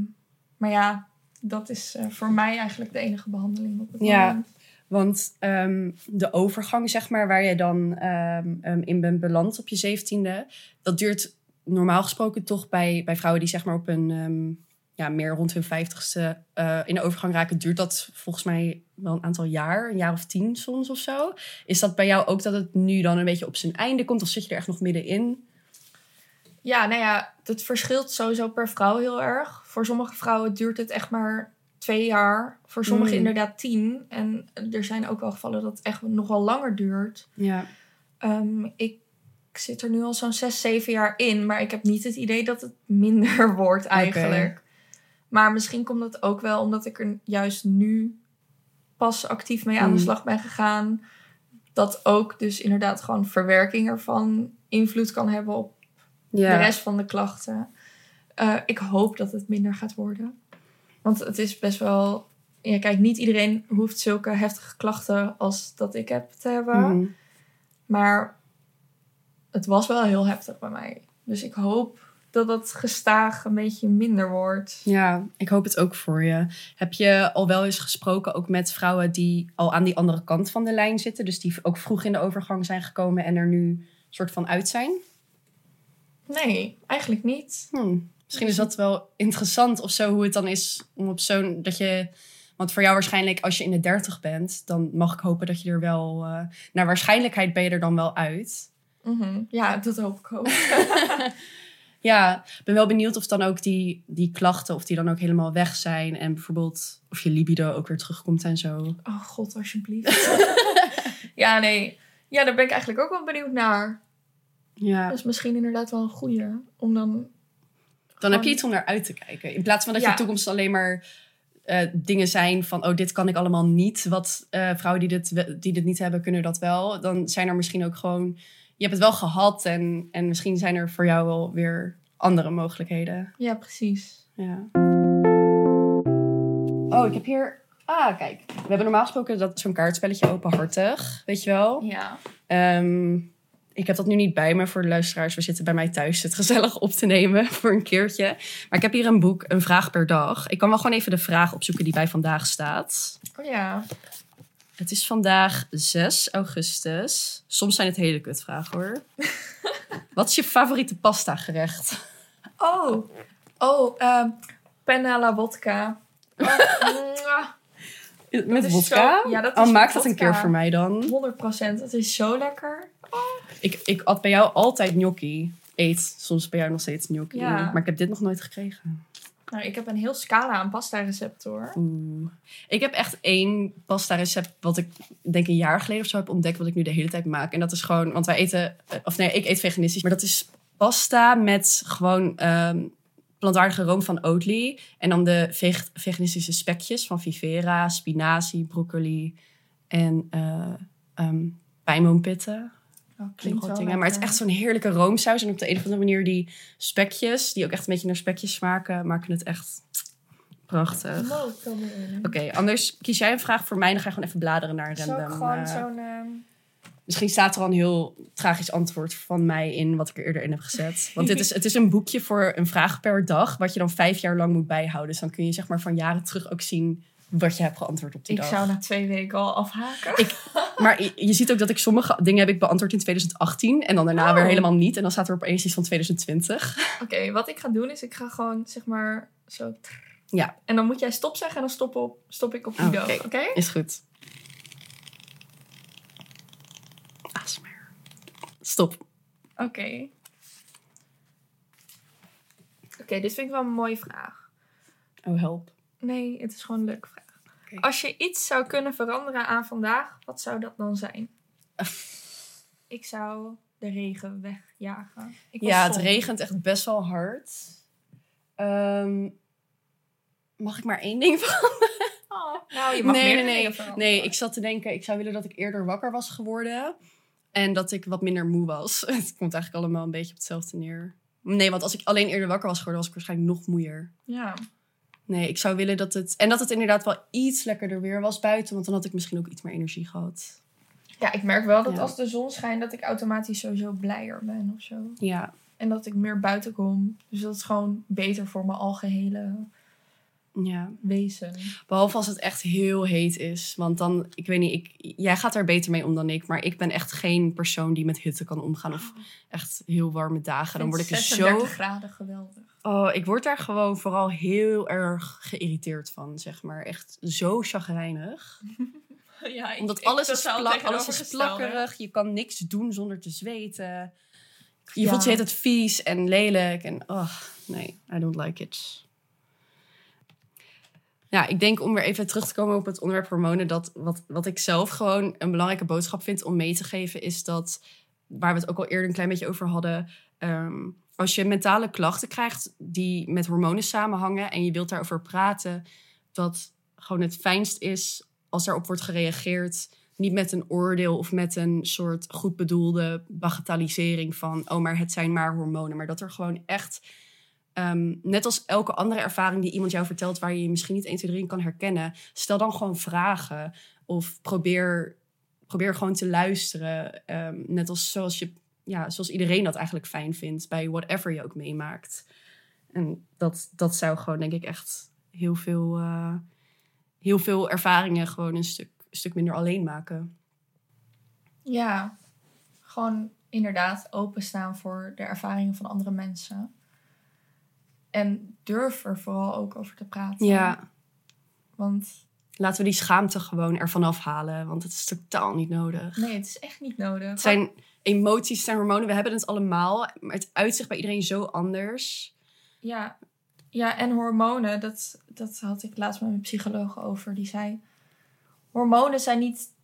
maar ja, dat is eh, voor mij eigenlijk de enige behandeling op het Ja. moment. Want ehm, de overgang, zeg maar, waar je dan ehm, ehm, in bent beland op je zeventiende, dat duurt normaal gesproken toch bij, bij vrouwen die zeg maar op een ja, meer rond hun vijftigste eh in de overgang raken, duurt dat volgens mij wel een aantal jaar, een jaar of tien soms of zo. Is dat bij jou ook dat het nu dan een beetje op zijn einde komt, of zit je er echt nog middenin? Ja, nou ja, het verschilt sowieso per vrouw heel erg. Voor sommige vrouwen duurt het echt maar twee jaar. Voor sommigen Mm. inderdaad tien. En er zijn ook wel gevallen dat het echt nog wel langer duurt. Ja. Ehm, ik zit er nu al zo'n zes, zeven jaar in. Maar ik heb niet het idee dat het minder wordt eigenlijk. Maar misschien komt dat ook wel omdat ik er juist nu pas actief mee aan de Mm. slag ben gegaan. Dat ook dus inderdaad gewoon verwerking ervan invloed kan hebben op Ja. de rest van de klachten. Eh, ik hoop dat het minder gaat worden. Want het is best wel... Ja, kijk, niet iedereen hoeft zulke heftige klachten als dat ik heb te hebben. Mhm. Maar het was wel heel heftig bij mij. Dus ik hoop dat het gestaag een beetje minder wordt. Ja, ik hoop het ook voor je. Heb je al wel eens gesproken ook met vrouwen die al aan die andere kant van de lijn zitten? Dus die ook vroeg in de overgang zijn gekomen en er nu soort van uit zijn? Nee, eigenlijk niet. Hm, Misschien is dat wel interessant of zo, hoe het dan is om op zo'n... Dat je, want voor jou waarschijnlijk, als je in de dertig bent, dan mag ik hopen dat je er wel... eh, naar waarschijnlijkheid ben je er dan wel uit. Mhm. Ja, dat hoop ik ook. Ja, ik ben wel benieuwd of dan ook die, die klachten, of die dan ook helemaal weg zijn. En bijvoorbeeld of je libido ook weer terugkomt en zo. Oh god, alsjeblieft. ja, nee. Ja, daar ben ik eigenlijk ook wel benieuwd naar. Ja. Dat is misschien inderdaad wel een goeie. Om dan... Dan heb je iets om naar uit te kijken. In plaats van dat Ja. je toekomst alleen maar eh, dingen zijn van... oh, dit kan ik allemaal niet. Wat eh, vrouwen die dit, die dit niet hebben, kunnen dat wel. Dan zijn er misschien ook gewoon... Je hebt het wel gehad en, en misschien zijn er voor jou wel weer andere mogelijkheden. Ja, precies. Ja. Oh, ik heb hier... Ah, kijk. We hebben normaal gesproken dat zo'n kaartspelletje openhartig. Weet je wel? Ja. Ehm, ik heb dat nu niet bij me voor de luisteraars. We zitten bij mij thuis het gezellig op te nemen voor een keertje. Maar ik heb hier een boek, een vraag per dag. Ik kan wel gewoon even de vraag opzoeken die bij vandaag staat. Oh ja. Het is vandaag 6 augustus. Soms zijn het hele kutvragen hoor. Wat is je favoriete pasta gerecht? Oh. Oh, ehm penna alla vodka. Oh. Met vodka? zo- ja, dat oh, maak dat een keer voor mij dan. 100%. Het is zo lekker. Ik, ik at bij jou altijd gnocchi. Eet soms bij jou nog steeds gnocchi. Ja. Maar ik heb dit nog nooit gekregen. Nou, ik heb een heel scala aan pasta recepten hoor. Oeh. Ik heb echt één pasta recept wat ik denk een jaar geleden of zo heb ontdekt, wat ik nu de hele tijd maak. En dat is gewoon, want wij eten, eh, of nee, ik eet veganistisch, maar dat is pasta met gewoon ehm, plantaardige room van Oatly. En dan de veg- veganistische spekjes van Vivera, spinazie, broccoli en ehm pijnboompitten. Oh, Klinkt dingen. Maar het is echt zo'n heerlijke roomsaus. En op de een of andere manier die spekjes, die ook echt een beetje naar spekjes smaken, maken het echt prachtig. Oké, anders kies jij een vraag voor mij. Dan ga je gewoon even bladeren naar een Zo random. gewoon eh, zo'n... ehm, Misschien staat er al een heel tragisch antwoord van mij in, wat ik er eerder in heb gezet. Want dit is, het is een boekje voor een vraag per dag, wat je dan vijf jaar lang moet bijhouden. Dus dan kun je zeg maar van jaren terug ook zien wat je hebt geantwoord op die ik dag. zou na twee weken al afhaken. Maar je, je ziet ook dat ik sommige dingen heb ik beantwoord in 2018 en dan daarna Oh. weer helemaal niet. En dan staat er opeens iets van 2020. Oké, wat ik ga doen is ik ga gewoon zeg maar zo... Ja. En dan moet jij stop zeggen en dan stop, op, stop ik op die Oh. Oké? Is goed. Stop. Oké. Oké, dit vind ik wel een mooie vraag. Oh, help. Nee, het is gewoon een leuke vraag. Als je iets zou kunnen veranderen aan vandaag, wat zou dat dan zijn? ik zou de regen wegjagen. Ik was Ja, het regent echt best wel hard. Ehm, mag ik maar één ding van? Oh, nou, je mag Nee, meer nee, nee. Nee, ik zat te denken, ik zou willen dat ik eerder wakker was geworden. En dat ik wat minder moe was. Het komt eigenlijk allemaal een beetje op hetzelfde neer. Nee, want als ik alleen eerder wakker was geworden, was ik waarschijnlijk nog moeier. Ja. Nee, ik zou willen dat het... En dat het inderdaad wel iets lekkerder weer was buiten. Want dan had ik misschien ook iets meer energie gehad. ja, ik merk wel dat Ja. als de zon schijnt, dat ik automatisch sowieso blijer ben of zo. Ja, En dat ik meer buiten kom. Dus dat is gewoon beter voor mijn algehele ja. wezen. Behalve als het echt heel heet is. Want dan, ik weet niet, ik, jij gaat er beter mee om dan ik. Maar ik ben echt geen persoon die met hitte kan omgaan. Of echt heel warme dagen. Dan word ik er zo... 36 graden geweldig. Oh, ik word daar gewoon vooral heel erg geïrriteerd van, zeg maar. Echt zo chagrijnig. Ja, Omdat alles is, plak, alles is plakkerig. Je kan niks doen zonder te zweten. Je Ja. voelt je het vies en lelijk. En oh, nee, I don't like it. Ja, ik denk om weer even terug te komen op het onderwerp hormonen. Dat wat, wat ik zelf gewoon een belangrijke boodschap vind om mee te geven, is dat, waar we het ook al eerder een klein beetje over hadden. ehm, als je mentale klachten krijgt die met hormonen samenhangen en je wilt daarover praten, dat gewoon het fijnst is als daarop wordt gereageerd. Niet met een oordeel of met een soort goed bedoelde bagatellisering van, oh, maar het zijn maar hormonen. Maar dat er gewoon echt, ehm, net als elke andere ervaring die iemand jou vertelt, waar je je misschien niet 1, 2, 3 in kan herkennen, stel dan gewoon vragen. Of probeer, probeer gewoon te luisteren. Ehm, net als zoals, je, ja, zoals iedereen dat eigenlijk fijn vindt bij whatever je ook meemaakt. En dat, dat zou gewoon, denk ik, echt heel veel, eh, heel veel ervaringen gewoon een stuk, een stuk minder alleen maken. Ja, gewoon inderdaad openstaan voor de ervaringen van andere mensen. En durf er vooral ook over te praten. Ja, Want laten we die schaamte gewoon ervan afhalen, want het is totaal niet nodig. nee, het is echt niet nodig. Het zijn emoties, het zijn hormonen, we hebben het allemaal, maar het uitzicht bij iedereen zo anders. Ja, ja en hormonen, dat, dat had ik laatst met mijn psycholoog over. Die zei, hormonen zijn niet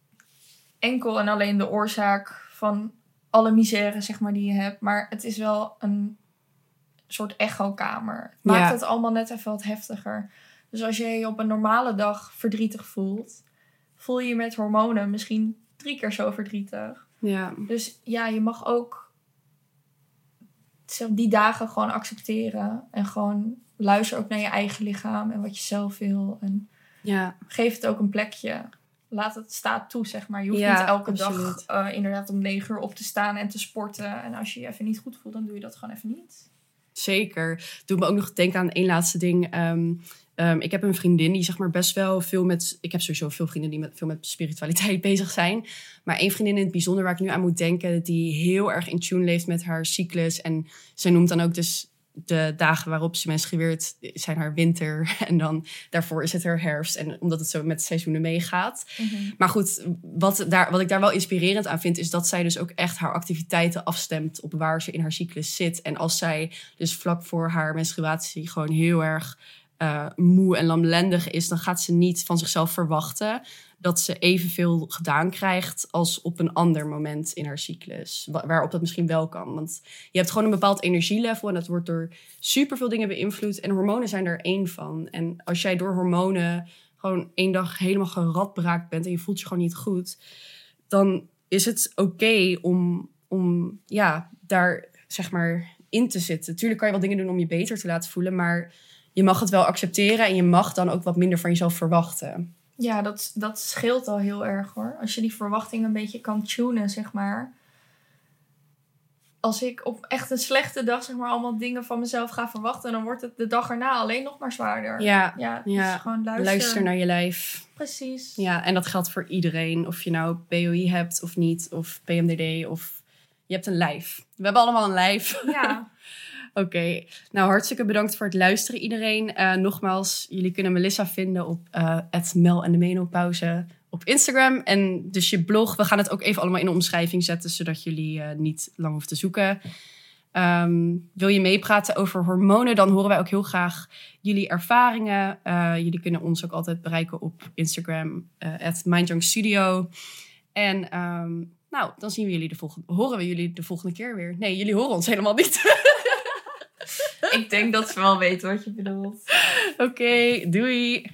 enkel en alleen de oorzaak van alle misère zeg maar, die je hebt. Maar het is wel een soort echokamer. Het maakt Ja. het allemaal net even wat heftiger. Dus als je je op een normale dag verdrietig voelt... voel je je met hormonen misschien drie keer zo verdrietig. Ja, Dus ja, je mag ook die dagen gewoon accepteren. En gewoon luister ook naar je eigen lichaam en wat je zelf wil. En ja, geef het ook een plekje. Laat het staat toe, zeg maar. Je hoeft Ja, niet elke absoluut. dag eh, inderdaad om negen uur op te staan en te sporten. En als je je even niet goed voelt, dan doe je dat gewoon even niet. Zeker. Doe me ook nog denken aan één laatste ding. Ehm, ehm, ik heb een vriendin die zeg maar best wel veel met... Ik heb sowieso veel vrienden die met, veel met spiritualiteit bezig zijn. Maar één vriendin in het bijzonder waar ik nu aan moet denken... die heel erg in tune leeft met haar cyclus. En zij noemt dan ook dus de dagen waarop ze menstrueert... zijn haar winter. En dan daarvoor is het haar herfst. En omdat het zo met seizoenen meegaat... Maar goed, wat, daar, wat ik daar wel inspirerend aan vind, is dat zij dus ook echt haar activiteiten afstemt op waar ze in haar cyclus zit. En als zij dus vlak voor haar menstruatie gewoon heel erg eh, moe en lamlendig is, dan gaat ze niet van zichzelf verwachten dat ze evenveel gedaan krijgt als op een ander moment in haar cyclus. Wa- Waarop dat misschien wel kan. Want je hebt gewoon een bepaald energielevel en dat wordt door superveel dingen beïnvloed. En hormonen zijn er één van. En als jij door hormonen gewoon één dag helemaal geradbraakt bent en je voelt je gewoon niet goed, dan is het oké om, om ja, daar zeg maar in te zitten. Tuurlijk kan je wel dingen doen om je beter te laten voelen, maar je mag het wel accepteren en je mag dan ook wat minder van jezelf verwachten. Ja, dat, dat scheelt al heel erg hoor. Als je die verwachting een beetje kan tunen, zeg maar. Als ik op echt een slechte dag, zeg maar, allemaal dingen van mezelf ga verwachten, dan wordt het de dag erna alleen nog maar zwaarder. Ja, ja, dus ja. gewoon luister. luister naar je lijf. Precies. Ja, en dat geldt voor iedereen. Of je nou POI hebt of niet, of PMDD, of je hebt een lijf. We hebben allemaal een lijf. Ja. Oké, nou hartstikke bedankt voor het luisteren iedereen. Eh, nogmaals, jullie kunnen Melissa vinden op eh Mel en de Menopauze op Instagram. En dus je blog, we gaan het ook even allemaal in de omschrijving zetten, zodat jullie eh, niet lang hoeven te zoeken. Ehm, wil je meepraten over hormonen, dan horen wij ook heel graag jullie ervaringen. Jullie kunnen ons ook altijd bereiken op Instagram, uh, Studio. En ehm, nou, dan zien we jullie de volgende, horen we jullie de volgende keer weer. Nee, jullie horen ons helemaal niet. Ik denk dat ze wel weten wat je bedoelt. Oké, doei.